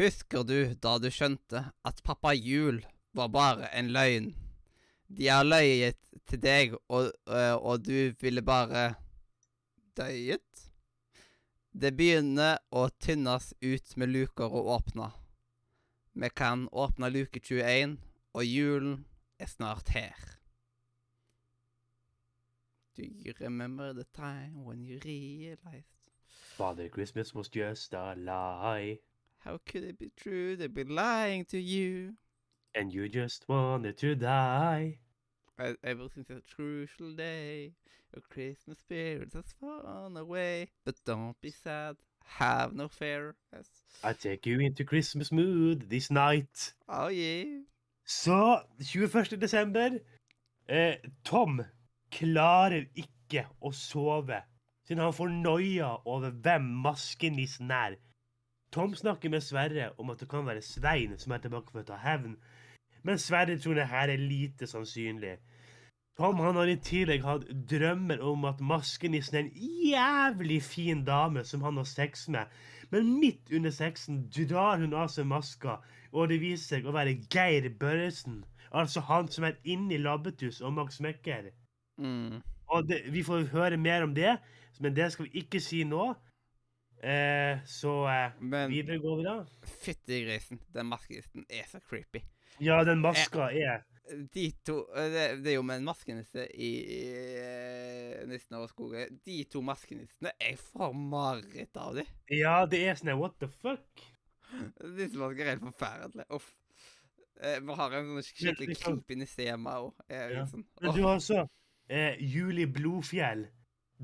Husker du da du skjønte at pappa Jul var bare en løgn? De har løyet til deg, og, øh, og du ville bare døyet? Det begynner å tynnes ut med luker å åpne. Vi kan åpne luke 21, og julen er snart her. Do you remember the time when you realized Father Christmas was just a lie, How could it be true? They've been lying to you. and you just wanted to die. E- Ever since a crucial day, your Christmas spirit has fallen away. But don't be sad, have no fear. Yes. I take you into Christmas mood this night. Oh yeah. Så 21. desember eh, Tom klarer ikke å sove siden han får noia over hvem maskenissen er. Tom snakker med Sverre om at det kan være Svein som er tilbake for å ta hevn, men Sverre tror det her er lite sannsynlig. Tom han har i tillegg hatt drømmer om at maskenissen er en jævlig fin dame som han har sex med, men midt under sexen drar hun av seg maska, og det viser seg å være Geir Børresen. Altså han som er inne i Labbetuss og Max Mekker. Mm. Og det, vi får høre mer om det, men det skal vi ikke si nå. Eh, så eh, Men videre går vi da. fytti grisen, den maskenisten er så creepy. Ja, den maska er De to eh, Det, det er jo med en maskenisse i, i eh, Nissen over skogen. De to maskenissene Jeg får mareritt av dem. Ja, det er sånn what the fuck? Disse masker er helt forferdelige. Uff. Eh, Vi har en sånn skikkelig liksom- creepy nisse hjemme òg. Ja. Sånn. Men du har også eh, Julie Blodfjell.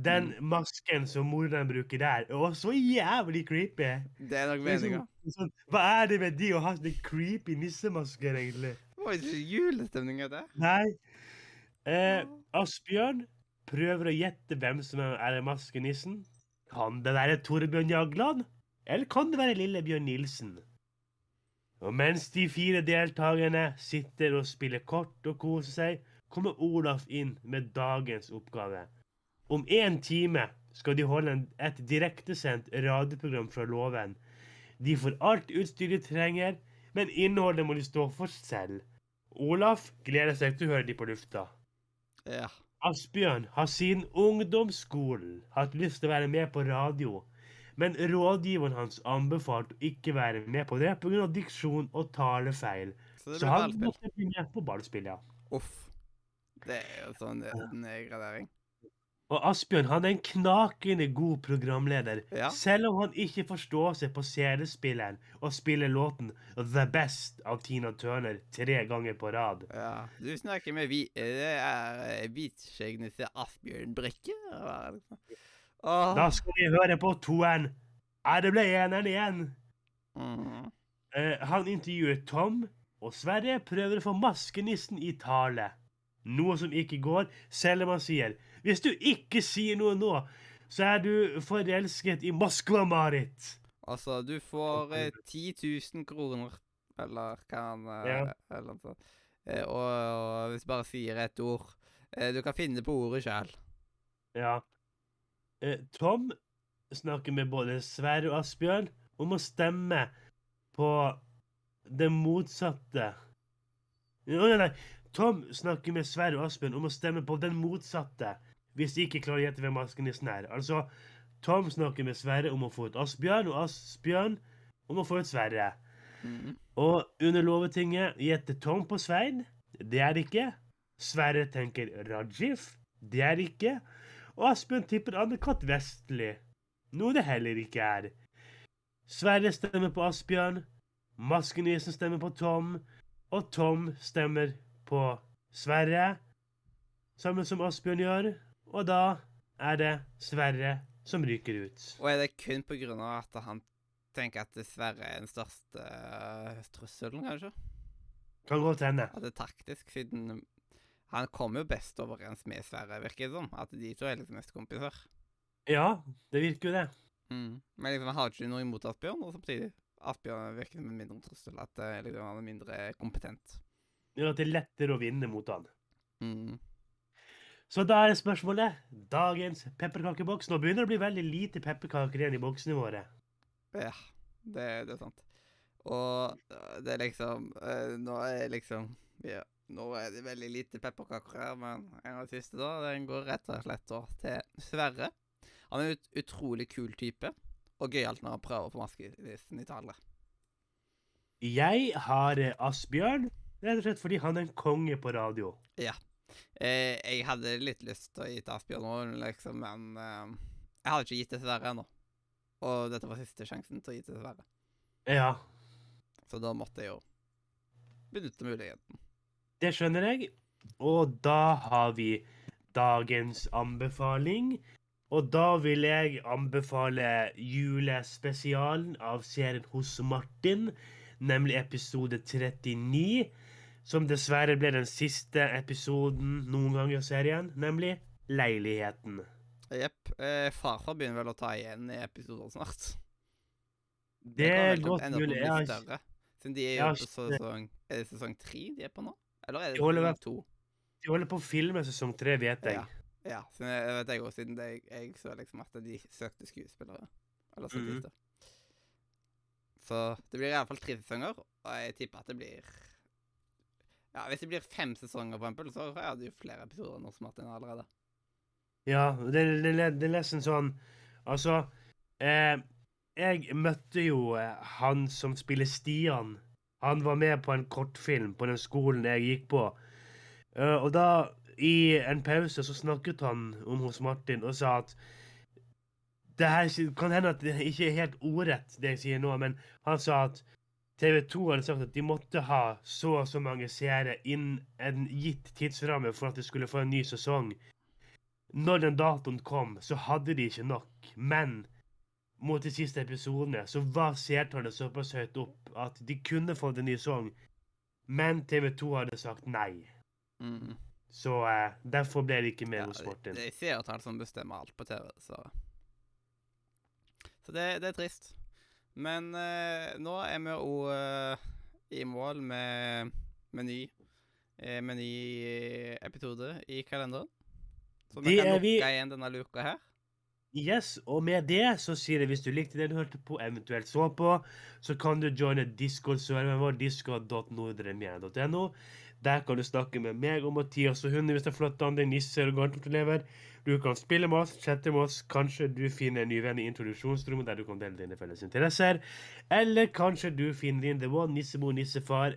Den masken som morderen bruker der, var så jævlig creepy. Det er nok meninga. Sånn, hva er det med de å ha sånne creepy nissemasker, egentlig? Det var ikke julestemning av det. Nei. Eh, Asbjørn prøver å gjette hvem som er maskenissen. Kan det være Torbjørn Jagland? Eller kan det være Lillebjørn Nilsen? Og mens de fire deltakerne sitter og spiller kort og koser seg, kommer Olaf inn med dagens oppgave. Om én time skal de holde et direktesendt radioprogram fra låven. De får alt utstyr de trenger, men innholdet må de stå for selv. Olaf gleder seg til å høre de på lufta. Ja. Asbjørn har siden ungdomsskolen hatt lyst til å være med på radio, men rådgiveren hans anbefalte å ikke være med på det pga. diksjon og talefeil. Så Så han ballspill. måtte bli med på ballspill, ja. Uff. Det er jo sånn eh, nedgradering. Og Asbjørn han er en knakende god programleder, Ja. selv om han ikke forstår seg på CD-spilleren og spiller låten The Best av Tina Turner tre ganger på rad. Ja. Du snakker med vi... eh, Det er hvitskjeggnisse Asbjørn Brekke? er? Åh. Da skal vi høre på toeren. Ja, det ble eneren igjen. Mm. Eh, han intervjuer Tom, og Sverre prøver å få maskenissen i tale. Noe som ikke går, selv om han sier Hvis du ikke sier noe nå, så er du forelsket i Moskva-Marit. Altså, du får eh, 10 000 kroner, eller hva han eh, Ja. Eller noe sånt. Eh, og, og hvis du bare sier et ord eh, Du kan finne på ordet sjøl. Ja. Eh, Tom snakker med både Sverre og Asbjørn om å stemme på det motsatte Nei, nei, nei. Tom snakker med Sverre og Asbjørn om å stemme på den motsatte hvis de ikke klarer å gjette hvem maskenissen er. Altså, Tom snakker med Sverre om å få ut Asbjørn, og Asbjørn om å få ut Sverre. Mm. Og under Lovetinget gjetter Tom på Svein. Det er det ikke. Sverre tenker Rajif. Det er det ikke. Og Asbjørn tipper Anne-Kat. Vestli. Noe det heller ikke er. Sverre stemmer på Asbjørn. Maskenisen stemmer på Tom. Og Tom stemmer på Sverre, sammen som Asbjørn gjør. Og da er det Sverre som ryker ut. Og er det kun av at han tenker at Sverre er den største uh, trusselen, kanskje? Kan godt hende. At det er taktisk, siden han kommer jo best overens med Sverre, virker det som. At de to er liksom mest kompiser. Ja, det virker jo det. Mm. Men liksom, han har ikke noe imot Asbjørn, og samtidig Asbjørn virker som en mindre trussel. At uh, liksom, han er mindre kompetent. Gjør at det er lettere å vinne mot han. Mm. Så da er spørsmålet dagens pepperkakeboks. Nå begynner det å bli veldig lite pepperkaker igjen i boksene våre. Ja, det, det er sant. Og øh, det er liksom øh, Nå er liksom ja, Nå er det veldig lite pepperkaker her, men en av de siste, da, den går rett og slett til Sverre. Han er en ut utrolig kul type, og gøyalt når han prøver på maskenissen i tale. Jeg har eh, Asbjørn, rett og slett fordi han er en konge på radio. Eh, jeg hadde litt lyst til å gi til Asbjørn nå, liksom, men eh, jeg hadde ikke gitt det til Sverre ennå. Og dette var siste sjansen til å gi til Sverre. Ja, Så da måtte jeg jo benytte muligheten. det skjønner jeg. Og da har vi dagens anbefaling. Og da vil jeg anbefale julespesialen av serien Hos Martin, nemlig episode 39. Som dessverre ble den siste episoden noen gang i serien, nemlig Leiligheten. Jepp. Eh, farfar begynner vel å ta igjen i episoder snart. Det er godt mulig. Jeg har ikke- Siden de er jo på sesong Er det sesong tre de er på nå? Eller er det sesong to? De holder på å filme sesong tre, vet jeg. Ja. Ja, så jeg vet jeg også, siden det, jeg så liksom at de søkte skuespillere. Eller Mhm. statister. Så det blir iallfall tre sesonger, og jeg tipper at det blir Ja, hvis det blir fem sesonger, for eksempel, så er det jo flere episoder enn hos Martin allerede. Ja, det, det, det er nesten sånn Altså eh, Jeg møtte jo eh, han som spiller Stian. Han var med på en kortfilm på den skolen jeg gikk på. Uh, og da, i en pause, så snakket han om hos Martin og sa at det her kan hende at det ikke er helt ordrett, det jeg sier nå, men han sa at TV 2 hadde sagt at de måtte ha så og så mange seere innen en gitt tidsramme for at de skulle få en ny sesong. Når den datoen kom, så hadde de ikke nok. Men mot de siste episodene så var seertallet såpass høyt opp at de kunne fått en ny sesong. Men TV 2 hadde sagt nei. Mm. Så eh, derfor ble det ikke med Ja, hos det, det er seertall som bestemmer alt på TV, så Så det, det er trist. Men eh, nå er vi òg eh, i mål med, med ny eh, med ny episode i kalenderen. Så vi Det kan er lukke vi- igjen denne luka her. Yes, og med det så sier jeg hvis du likte det du hørte på, eventuelt så på, så kan du joine Discord-serveren vår, discord.nordremien.no. Der kan du snakke med meg og Mathias og hundrevis av flotte andre nisser og gartnerelever. Du kan spille med oss, chatte med oss, kanskje du finner en ny venn i introduksjonsrommet der du kan dele dine felles interesser. Eller kanskje du finner din the one nissemor, nissefar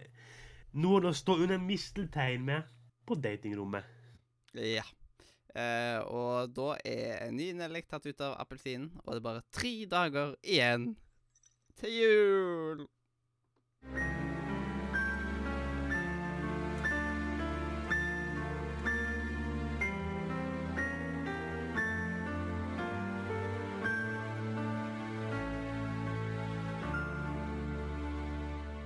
noen å stå under misteltein med på datingrommet. Ja. Eh, og da er en ny nellik tatt ut av appelsinen, og det er bare tre dager igjen til jul.